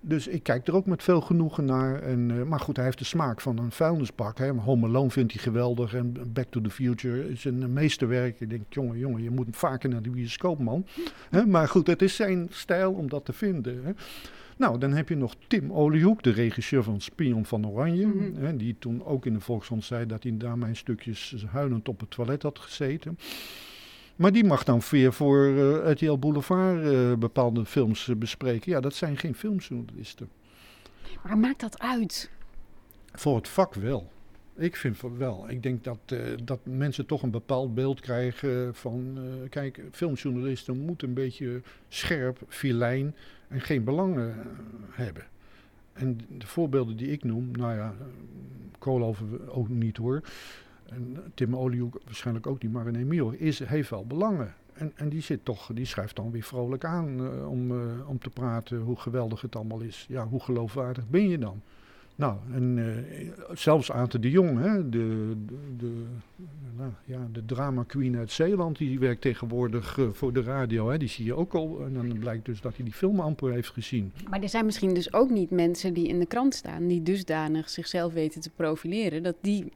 Dus ik kijk er ook met veel genoegen naar. En, eh, maar goed, hij heeft de smaak van een vuilnisbak. Hè. Home Alone vindt hij geweldig. En Back to the Future is een meesterwerk. Ik denk, jongen, jongen, je moet vaker naar de bioscoop, man. Hè, maar goed, het is zijn stijl om dat te vinden. Hè. Nou, dan heb je nog Tim Oliehoek, de regisseur van Spion van Oranje. Mhm. hè, die toen ook in de Volkskrant zei dat hij daar mijn stukjes huilend op het toilet had gezeten. Maar die mag dan weer voor eh RTL Boulevard eh, bepaalde films eh, bespreken. Ja, dat zijn geen filmjournalisten. Maar maakt dat uit? Voor het vak wel. Ik vind van wel. Ik denk dat, dat mensen toch een bepaald beeld krijgen van... kijk, filmjournalisten moeten een beetje scherp, filijn en geen belangen hebben. En de voorbeelden die ik noem, nou ja, Koolhoven ook niet hoor. En Tim Oliehoek waarschijnlijk ook niet, maar Miel is, heeft wel belangen. En, en die, zit toch, die schrijft dan weer vrolijk aan uh, om, uh, om te praten hoe geweldig het allemaal is. Ja, hoe geloofwaardig ben je dan? Nou, en zelfs Aante de Jong, hè, de, de, nou, ja, de drama queen uit Zeeland, die werkt tegenwoordig voor de radio. Hè, die zie je ook al. En dan blijkt dus dat hij die film amper heeft gezien. Maar er zijn misschien dus ook niet mensen die in de krant staan, die dusdanig zichzelf weten te profileren, dat die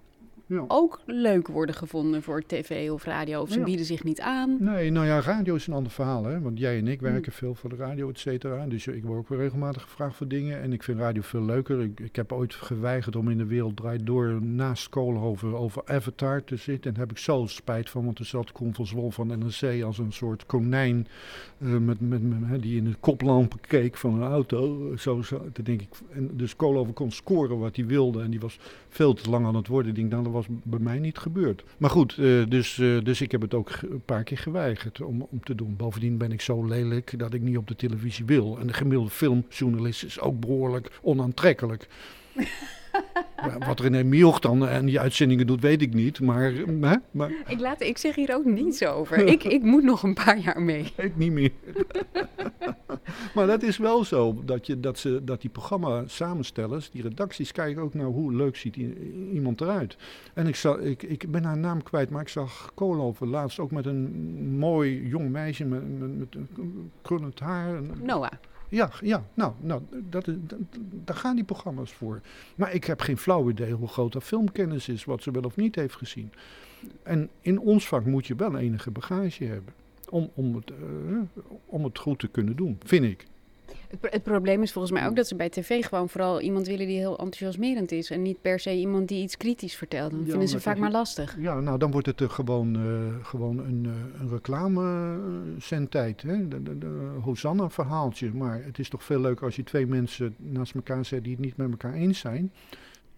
ja. ook leuk worden gevonden voor tv of radio. Of ze ja. bieden zich niet aan. Nee, nou ja, radio is een ander verhaal. Hè? Want jij en ik werken mm. veel voor de radio, et cetera. Dus ik word ook weer regelmatig gevraagd voor dingen. En ik vind radio veel leuker. Ik, ik heb ooit geweigerd om in de wereld draait door naast Koolhoven over Avatar te zitten. En daar heb ik zo spijt van. Want er zat Con van Zwol van NRC als een soort konijn. Uh, met, met, met, die in de koplampen keek van een auto. Zo, zo, denk ik. En dus Koolhoven kon scoren wat hij wilde. En die was veel te lang aan het worden. Ik denk, dan was bij mij niet gebeurd. Maar goed, uh, dus, uh, dus ik heb het ook een paar keer geweigerd om, om te doen. Bovendien ben ik zo lelijk dat ik niet op de televisie wil. En de gemiddelde filmjournalist is ook behoorlijk onaantrekkelijk. (laughs) Ja, wat René Mioch dan en die uitzendingen doet, weet ik niet. Maar, hè? maar... Ik, laat, ik zeg hier ook niets over. (laughs) ik, ik moet nog een paar jaar mee. Ik niet meer. (laughs) maar dat is wel zo. Dat, je, dat, ze, dat die programma samenstellers, die redacties, kijken ook naar hoe leuk ziet iemand eruit. En ik, ik, ik ben haar naam kwijt, maar ik zag Koolhoven laatst ook met een mooi jong meisje met, met, met krullend haar. Noah. Ja, ja nou, nou dat, dat, daar gaan die programma's voor. Maar ik heb geen flauw idee hoe groot dat filmkennis is, wat ze wel of niet heeft gezien. En in ons vak moet je wel enige bagage hebben om, om, het, uh, om het goed te kunnen doen, vind ik. Het, het, probleem is volgens mij ook dat ze bij tv gewoon vooral iemand willen die heel enthousiasmerend is. En niet per se iemand die iets kritisch vertelt. Dan ja, vinden ze vaak maar lastig. Ja, nou dan wordt het uh, gewoon, uh, gewoon een, uh, een de Hosanna-verhaaltje. Maar het is toch veel leuker als je twee mensen naast elkaar zet die het niet met elkaar eens zijn.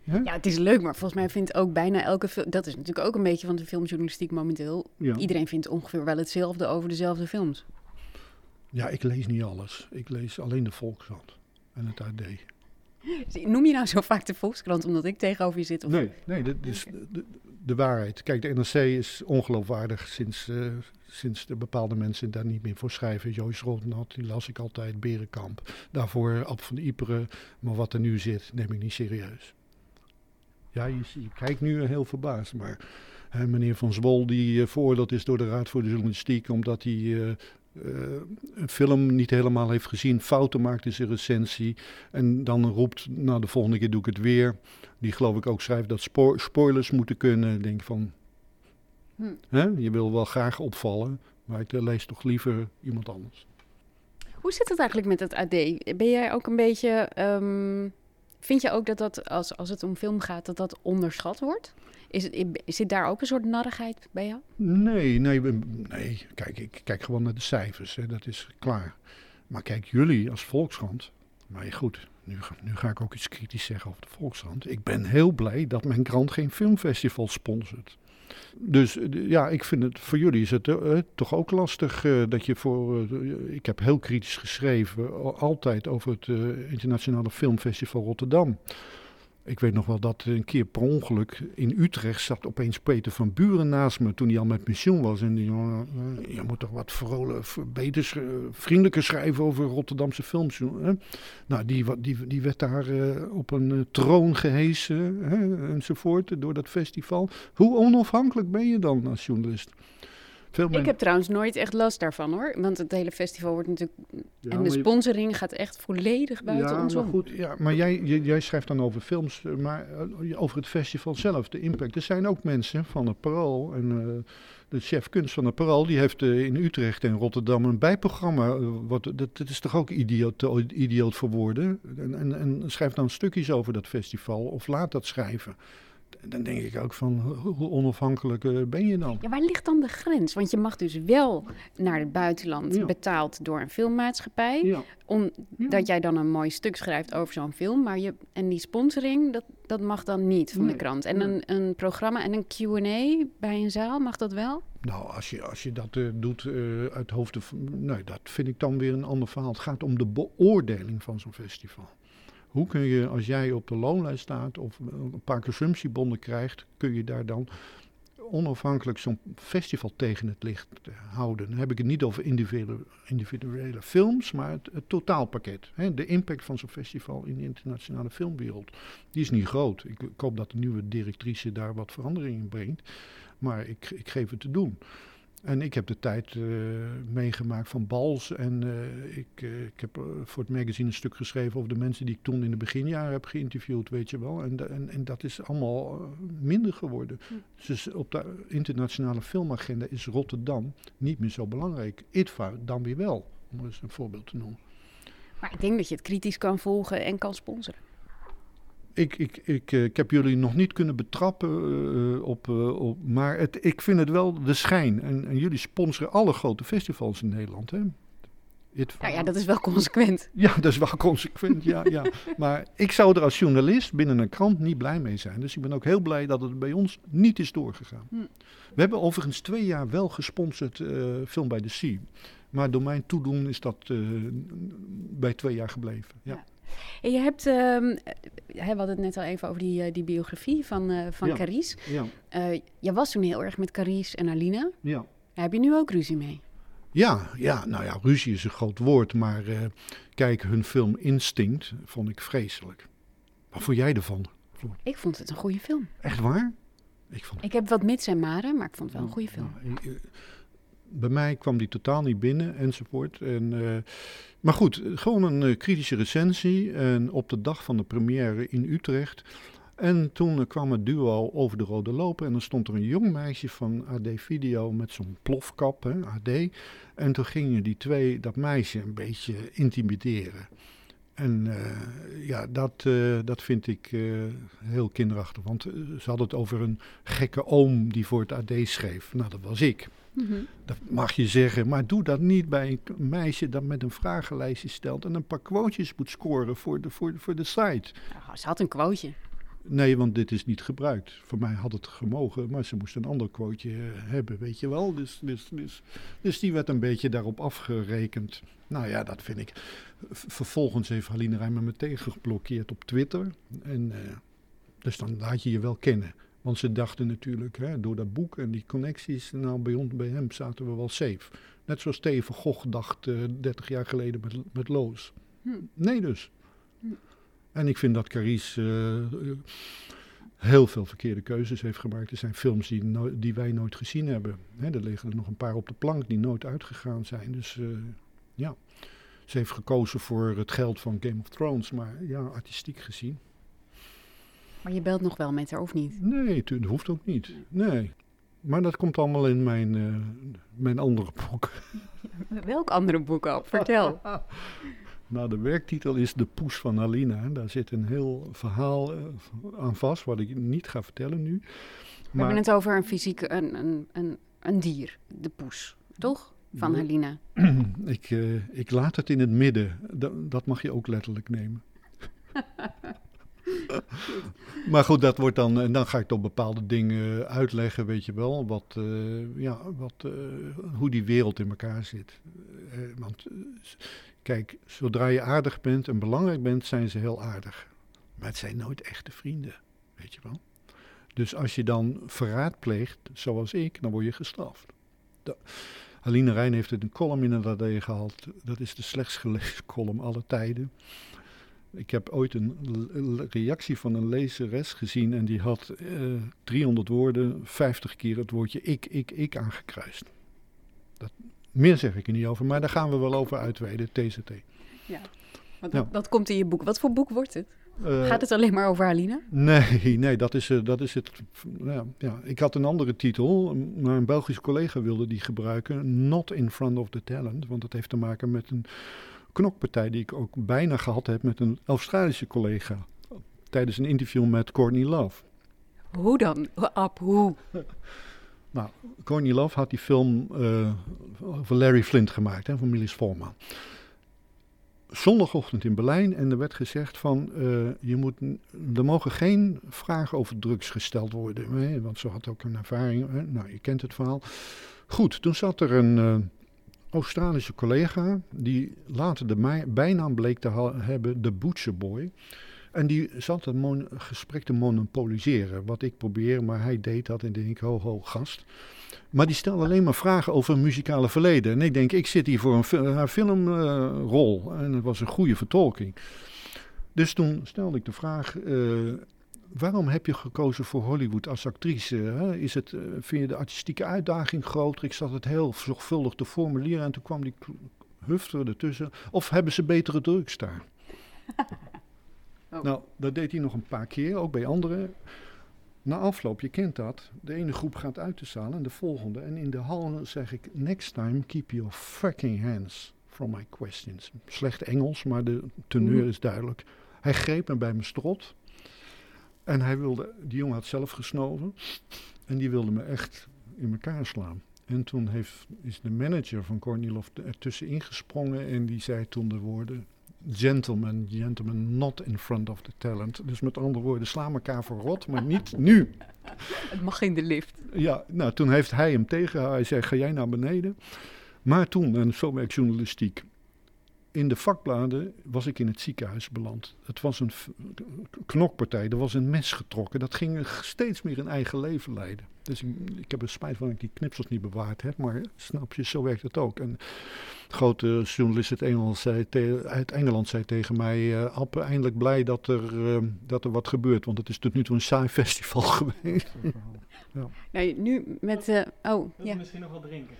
Ja? ja, het is leuk, maar volgens mij vindt ook bijna elke film... Dat is natuurlijk ook een beetje van de filmjournalistiek momenteel. Ja. Iedereen vindt ongeveer wel hetzelfde over dezelfde films. Ja, ik lees niet alles. Ik lees alleen de Volkskrant en het AD. Noem je nou zo vaak de Volkskrant omdat ik tegenover je zit? Of? Nee, nee dat is de, de, waarheid. Kijk, de NRC is ongeloofwaardig sinds, uh, sinds de bepaalde mensen daar niet meer voor schrijven. Joyce Rotnat, die las ik altijd, Berenkamp. Daarvoor Ab van Iperen. Maar wat er nu zit, neem ik niet serieus. Ja, je, je kijkt nu heel verbaasd, maar... Hè, meneer Van Zwol, die uh, veroordeeld is door de Raad voor de Journalistiek, omdat hij uh, uh, een film niet helemaal heeft gezien, fouten maakt in zijn recensie. En dan roept, nou de volgende keer doe ik het weer. Die geloof ik ook schrijft dat spo spoilers moeten kunnen. Ik denk van, hm. hè? je wil wel graag opvallen, maar ik lees toch liever iemand anders. Hoe zit het eigenlijk met het AD? Ben jij ook een beetje... Um, vind je ook dat dat, als, als het om film gaat, dat dat onderschat wordt? Is het, zit daar ook een soort narrigheid bij jou? Nee, nee, nee. Kijk, ik kijk gewoon naar de cijfers. Hè, dat is klaar. Maar kijk, jullie als Volkskrant. Maar goed, nu, nu ga ik ook iets kritisch zeggen over de Volkskrant. Ik ben heel blij dat mijn krant geen filmfestival sponsort. Dus ja, ik vind het voor jullie is het uh, toch ook lastig dat je voor. Ik heb heel kritisch geschreven, altijd over het Internationale Filmfestival Rotterdam. Ik weet nog wel dat een keer per ongeluk in Utrecht zat opeens Peter van Buren naast me toen hij al met pensioen was. En die uh, je moet toch wat vrolijk, beter, vriendelijker schrijven over Rotterdamse films. Hè? Nou, die, die, die werd daar uh, op een troon gehesen hè, enzovoort door dat festival. Hoe onafhankelijk ben je dan als journalist? Ik heb trouwens nooit echt last daarvan hoor. Want het hele festival wordt natuurlijk. Ja, en de sponsoring gaat echt volledig buiten ja, ons maar goed, ja, maar jij, jij schrijft dan over films, eh, maar uh, over het festival zelf, de impact. Er zijn ook mensen van het Parool en uh, de chef kunst van het Parool, die heeft uh, in Utrecht en Rotterdam een bijprogramma. wat, dat, dat is toch ook idioot, idioot voor woorden? En, en, en schrijft dan stukjes over dat festival of laat dat schrijven dan denk ik ook van, hoe onafhankelijk eh, ben je dan? Ja, waar ligt dan de grens? Want je mag dus wel naar het buitenland ja. betaald door een filmmaatschappij. Ja. Omdat jij dan een mooi stuk schrijft over zo'n film. Maar je, en die sponsoring, dat, dat mag dan niet van nee. de krant. En een, een programma en een Q&A bij een zaal, mag dat wel? Nou, als je, als je dat uh, doet uh, uit hoofden... Nee, dat vind ik dan weer een ander verhaal. Het gaat om de beoordeling van zo'n festival Hoe kun je, als jij op de loonlijst staat of een paar consumptiebonden krijgt, kun je daar dan onafhankelijk zo'n festival tegen het licht houden. Dan heb ik het niet over individuele, individuele films, maar het, totaalpakket. Hè. De impact van zo'n festival in de internationale filmwereld, die is niet groot. Ik, ik hoop dat de nieuwe directrice daar wat verandering in brengt, maar ik, ik geef het te doen. En ik heb de tijd uh, meegemaakt van Bals. En uh, ik, uh, ik heb voor het magazine een stuk geschreven over de mensen die ik toen in de beginjaren heb geïnterviewd, weet je wel. En, en, en dat is allemaal minder geworden. Hm. Dus op de internationale filmagenda is Rotterdam niet meer zo belangrijk. ITVA dan weer wel, om eens een voorbeeld te noemen. Maar ik denk dat je het kritisch kan volgen en kan sponsoren. Ik, ik, ik, eh, ik heb jullie nog niet kunnen betrappen uh, op, uh, op, maar het, ik vind het wel de schijn. En, en jullie sponsoren alle grote festivals in Nederland, hè? Ja, ja, dat is wel consequent. (laughs) Ja, dat is wel consequent, ja, ja. Maar ik zou er als journalist binnen een krant niet blij mee zijn. Dus ik ben ook heel blij dat het bij ons niet is doorgegaan. Hm. We hebben overigens twee jaar wel gesponsord Film bij de Sea. Maar door mijn toedoen is dat bij twee jaar gebleven, ja. En je hebt, uh, we hadden het net al even over die, uh, die biografie van, uh, van ja. Carice. Ja. Uh, je was toen heel erg met Carice en Alina. Ja. Daar heb je nu ook ruzie mee? Ja, ja, nou ja, ruzie is een groot woord, maar kijk, hun film Instinct vond ik vreselijk. Wat vond jij ervan? Ik vond het een goede film. Echt waar? Ik, vond... ik heb wat mits en maren, maar ik vond het wel een goede film. Nou, bij mij kwam die totaal niet binnen enzovoort. En, uh, maar goed, gewoon een uh, kritische recensie. En op de dag van de première in Utrecht. En toen uh, kwam het duo over de rode lopen. En dan stond er een jong meisje van AD Video met zo'n plofkap, hè, AD. En toen gingen die twee dat meisje een beetje intimideren. En ja, dat, dat vind ik heel kinderachtig. Want ze hadden het over een gekke oom die voor het AD schreef. Nou, dat was ik. Mm Dat mag je zeggen, maar doe dat niet bij een meisje dat met een vragenlijstje stelt en een paar quotejes moet scoren voor de, voor, voor de site. Nou, ze had een quoteje. Nee, want dit is niet gebruikt. Voor mij had het gemogen, maar ze moest een ander quoteje uh, hebben, weet je wel. Dus, dus, dus, dus die werd een beetje daarop afgerekend. Nou ja, dat vind ik. Vervolgens heeft Haline Rijmer me tegengeblokkeerd op Twitter. En, uh, dus dan laat je je wel kennen. Want ze dachten natuurlijk, hè, door dat boek en die connecties, nou bij, ons, bij hem zaten we wel safe. Net zoals Steven Gogh dacht uh, 30 jaar geleden met, met Loos. Hm. Nee dus. Hm. En ik vind dat Carice uh, heel veel verkeerde keuzes heeft gemaakt. Er zijn films die, no die wij nooit gezien hebben. Hè, er liggen er nog een paar op de plank die nooit uitgegaan zijn. Dus uh, ja, ze heeft gekozen voor het geld van Game of Thrones. Maar ja, artistiek gezien maar je belt nog wel met haar, of niet? Nee, dat hoeft ook niet. Nee. Maar dat komt allemaal in mijn, uh, mijn andere boek. (laughs) Welk andere boek al? Vertel. (laughs) nou, de werktitel is De Poes van Alina. Daar zit een heel verhaal uh, aan vast, wat ik niet ga vertellen nu. We hebben het over een fysiek, een, een, een, een dier, de poes, toch? Van nee. Alina. (clears throat) ik, uh, ik laat het in het midden. Dat, dat mag je ook letterlijk nemen. (laughs) maar goed, dat wordt dan. En dan ga ik toch bepaalde dingen uitleggen, weet je wel. Wat, uh, ja, wat, uh, hoe die wereld in elkaar zit. Uh, want kijk, zodra je aardig bent en belangrijk bent, zijn ze heel aardig. Maar het zijn nooit echte vrienden, weet je wel. Dus als je dan verraad pleegt, zoals ik, dan word je gestraft. Aline Rijn heeft het een column in het AD gehaald. Dat is de slechtst gelezen (laughs) column aller tijden. Ik heb ooit een reactie van een lezeres gezien en die had uh, eh, 300 woorden, 50 keer het woordje ik, ik, ik aangekruist. Dat, meer zeg ik er niet over, maar daar gaan we wel over uitweiden, TCT. Ja, dat, ja. dat komt in je boek. Wat voor boek wordt het? Uh, Gaat het alleen maar over Alina? Nee, nee dat, is, uh, dat is het. Ja, ja, Ik had een andere titel, maar een Belgische collega wilde die gebruiken. Not in front of the talent, want dat heeft te maken met een knokpartij die ik ook bijna gehad heb met een Australische collega. Tijdens een interview met Courtney Love. Hoe dan? Ab, hoe? (laughs) nou, Courtney Love had die film uh, van Larry Flint gemaakt, hè, van Milis Forman. Zondagochtend in Berlijn en er werd gezegd van, uh, je moet, er mogen geen vragen over drugs gesteld worden. Hè, want ze had ook een ervaring, hè, nou je kent het verhaal. Goed, toen zat er een... Australische collega, die later de bijnaam bleek te hebben, de Butcher Boy. En die zat het gesprek te monopoliseren, wat ik probeer, maar hij deed dat en denk ik, ho ho gast. Maar die stelde alleen maar vragen over muzikale verleden. En ik denk, ik zit hier voor een filmrol. en het was een goede vertolking. Dus toen stelde ik de vraag, uh, waarom heb je gekozen voor Hollywood als actrice? Hè? Is het, uh, vind je de artistieke uitdaging groter? Ik zat het heel zorgvuldig te formuleren en toen kwam die hufter ertussen. Of hebben ze betere drugs daar? (laughs) oh. Nou, dat deed hij nog een paar keer, ook bij anderen. Na afloop, je kent dat, de ene groep gaat uit de zaal en de volgende. En in de hal zeg ik, next time keep your fucking hands from my questions. Slecht Engels, maar de teneur mhm. is duidelijk. Hij greep me bij mijn strot. En hij wilde, die jongen had zelf gesnoven. En die wilde me echt in elkaar slaan. En toen heeft, is de manager van Kornilov ertussen ingesprongen. En die zei toen de woorden: Gentlemen, gentlemen, not in front of the talent. Dus met andere woorden, sla elkaar voor rot, maar niet nu. (laughs) Het mag in de lift. Ja, nou toen heeft hij hem tegen. Hij zei: Ga jij naar beneden? Maar toen, en zo werkt journalistiek in de vakbladen was ik in het ziekenhuis beland. Het was een knokpartij, er was een mes getrokken. Dat ging steeds meer een eigen leven leiden. Dus ik, ik heb er spijt van dat ik die knipsels niet bewaard heb, maar snap je, zo werkt het ook. En grote journalist uit Engeland zei, uit Engeland zei tegen mij, uh, Appe, eindelijk blij dat er, uh, dat er wat gebeurt, want het is tot nu toe een saai (laughs) festival geweest. ja. Nou, nu met, uh, oh, ja. misschien nog wel drinken?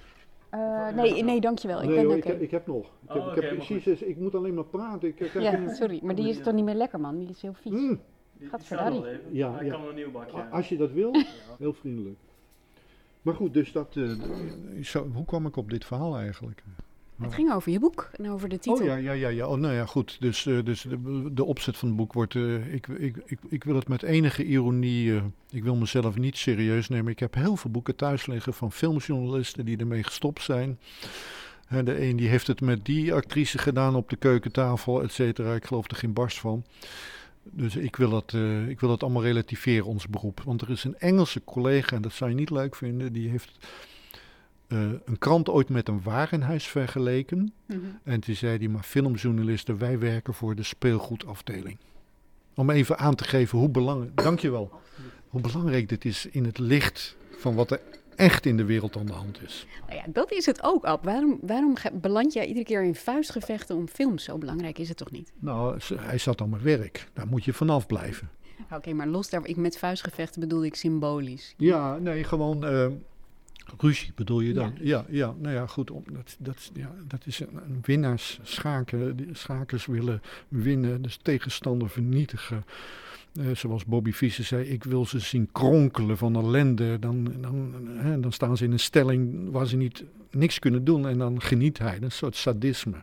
Uh, nee, nee, dankjewel. Ik, nee, ben ik, heb, ik heb nog. Ik, heb, ik, heb precies, ik moet alleen maar praten. Ik, ja, sorry, maar die is toch niet meer lekker, man? Die is heel vies. Mm. Gaat. Ja, Hij ja. kan een nieuw bakje. Als je dat wil, heel vriendelijk. Maar goed, dus dat. Uh, zo, hoe kwam ik op dit verhaal eigenlijk? Het ging over je boek en over de titel. Oh ja, ja, ja. ja. Oh, nou ja, goed. Dus, uh, dus de, de, opzet van het boek wordt. Uh, ik, ik, ik, ik wil het met enige ironie. Uh, ik wil mezelf niet serieus nemen. Ik heb heel veel boeken thuis liggen van filmjournalisten die ermee gestopt zijn. de een die heeft het met die actrice gedaan op de keukentafel, et cetera. Ik geloof er geen barst van. Dus ik wil, dat, ik wil dat allemaal relativeren, ons beroep. Want er is een Engelse collega, en dat zou je niet leuk vinden, die heeft uh, een krant ooit met een warenhuis vergeleken. Mm -hmm. En toen zei hij, maar filmjournalisten, wij werken voor de speelgoedafdeling. Om even aan te geven hoe belangrijk, dankjewel, hoe belangrijk dit is in het licht van wat er echt in de wereld aan de hand is. Nou ja, dat is het ook, Ab. Waarom, waarom beland jij iedere keer in vuistgevechten om films? Zo belangrijk is het toch niet? Nou, hij zat aan mijn werk. Daar moet je vanaf blijven. Oké, maar los daar, ik met vuistgevechten bedoel ik symbolisch. Ja, nee, gewoon... Uh, Ruzie bedoel je dan? Ja, ja, nou ja, goed. Dat, dat, ja, dat is een, een winnaars schaken. Schakers willen winnen, dus tegenstander vernietigen. Uh, zoals Bobby Fischer zei, ik wil ze zien kronkelen van ellende. Dan, dan, hè, dan staan ze in een stelling waar ze niet, niks kunnen doen en dan geniet hij. Een soort sadisme.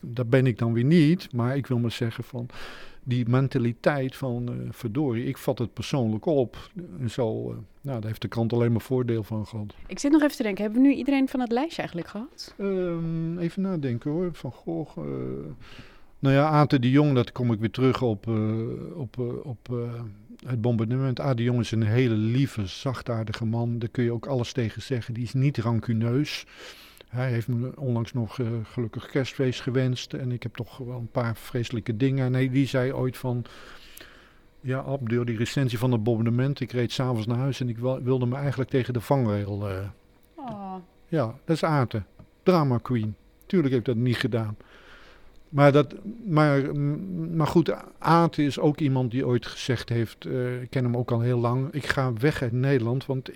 Dat ben ik dan weer niet, maar ik wil maar zeggen van die mentaliteit van uh, verdorie, ik vat het persoonlijk op. En zo, uh, nou, daar heeft de krant alleen maar voordeel van gehad. Ik zit nog even te denken, hebben we nu iedereen van het lijstje eigenlijk gehad? Um, even nadenken hoor, Van Gogh. Uh, nou ja, Ate de Jong, dat kom ik weer terug op, op, op het bombardement. Ate de Jong is een hele lieve, zachtaardige man. Daar kun je ook alles tegen zeggen. Die is niet rancuneus. Hij heeft me onlangs nog uh, gelukkig kerstfeest gewenst. En ik heb toch wel een paar vreselijke dingen. Nee, die zei ooit van... Ja, Ab, door die recensie van het bombardement. Ik reed s'avonds naar huis en ik wilde me eigenlijk tegen de vangrail... Uh, oh. Ja, dat is Aten. Drama queen. Tuurlijk heb ik dat niet gedaan. Maar, dat, maar, maar goed, Aten is ook iemand die ooit gezegd heeft... Uh, ik ken hem ook al heel lang. Ik ga weg uit Nederland, want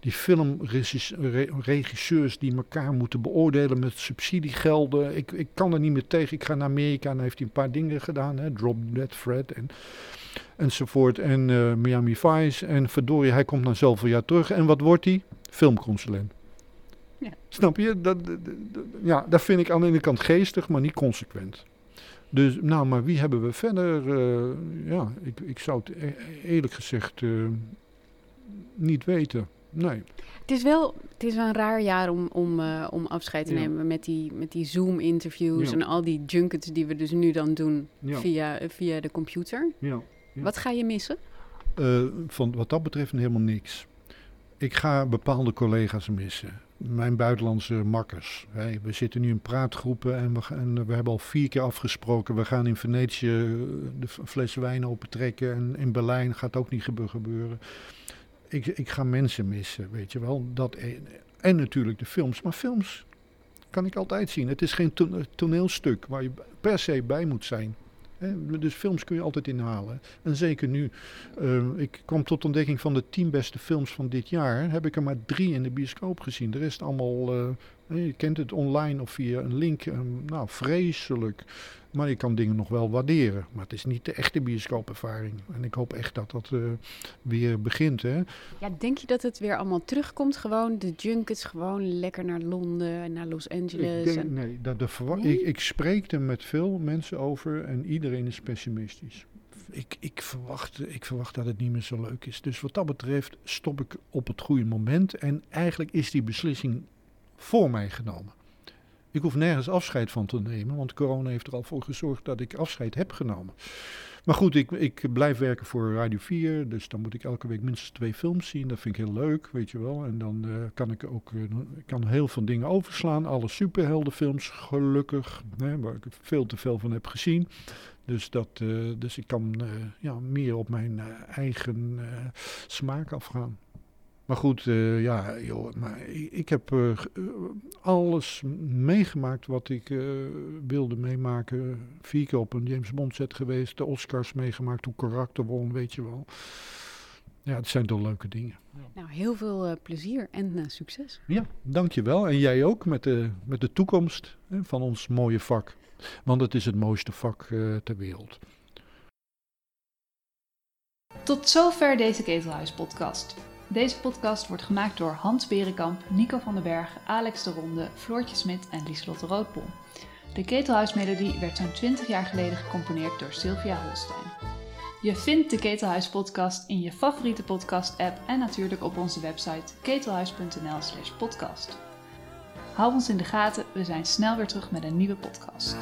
die filmregisseurs die elkaar moeten beoordelen met subsidiegelden. Ik, ik kan er niet meer tegen. Ik ga naar Amerika en dan heeft hij een paar dingen gedaan. Hè? Drop Dead Fred en, enzovoort. En uh, Miami Vice. En verdorie, hij komt na zoveel jaar terug. En wat wordt hij? Filmconsulent. Ja. Snap je? Dat, dat, ja, dat vind ik aan de ene kant geestig, maar niet consequent. Dus, nou, maar wie hebben we verder? Uh, ja, ik, ik zou het e-, eerlijk gezegd uh, niet weten. Nee. Het is wel, het is wel een raar jaar om, om, uh, om afscheid te nemen met die, met die Zoom-interviews en al die junkets die we dus nu dan doen via, via de computer. Wat ga je missen? Uh, van wat dat betreft helemaal niks. Ik ga bepaalde collega's missen. mijn buitenlandse makkers. we zitten nu in praatgroepen en we, en we, hebben al vier keer afgesproken. We gaan in Venetië de fles wijn opentrekken en in Berlijn gaat ook niet gebeuren. Ik, ik ga mensen missen, weet je wel. Dat, en natuurlijk de films. Maar films kan ik altijd zien. Het is geen toneelstuk waar je per se bij moet zijn. Dus films kun je altijd inhalen. En zeker nu. Uh, ik kwam tot ontdekking van de tien beste films van dit jaar. Heb ik er maar drie in de bioscoop gezien. De rest allemaal, uh, je kent het online of via een link. Uh, nou, vreselijk. Maar je kan dingen nog wel waarderen. Maar het is niet de echte bioscoopervaring. En ik hoop echt dat dat uh, weer begint. Hè? Ja, denk je dat het weer allemaal terugkomt? Gewoon de junkets, gewoon lekker naar Londen en naar Los Angeles? Ik denk, Nee, dat de Ik, ik spreek er met veel mensen over en iedereen is pessimistisch. Ik, ik, verwacht, ik verwacht dat het niet meer zo leuk is. Dus wat dat betreft stop ik op het goede moment. En eigenlijk is die beslissing voor mij genomen. Ik hoef nergens afscheid van te nemen, want corona heeft er al voor gezorgd dat ik afscheid heb genomen. Maar goed, ik, ik blijf werken voor Radio 4, dus dan moet ik elke week minstens twee films zien. Dat vind ik heel leuk, weet je wel. En dan uh, kan ik ook uh, kan heel veel dingen overslaan. Alle superheldenfilms, gelukkig, hè, waar ik veel te veel van heb gezien. Dus, dat, uh, dus ik kan ja, meer op mijn eigen smaak afgaan. Maar goed, uh, ja, joh, maar ik heb uh, alles meegemaakt wat ik uh, wilde meemaken. Vier keer op een James Bond set geweest, de Oscars meegemaakt, hoe karakter won, weet je wel. Ja, het zijn toch leuke dingen. Nou, heel veel plezier en succes. Ja, dankjewel. En jij ook met de, met de toekomst hè, van ons mooie vak. Want het is het mooiste vak ter wereld. Tot zover deze Ketelhuis podcast. Deze podcast wordt gemaakt door Hans Berenkamp, Nico van den Berg, Alex de Ronde, Floortje Smit en Lieselotte Roodpol. De Ketelhuismelodie werd zo'n 20 jaar geleden gecomponeerd door Sylvia Holstein. Je vindt de Ketelhuis podcast in je favoriete podcast app en natuurlijk op onze website ketelhuis.nl slash podcast. Hou ons in de gaten, we zijn snel weer terug met een nieuwe podcast.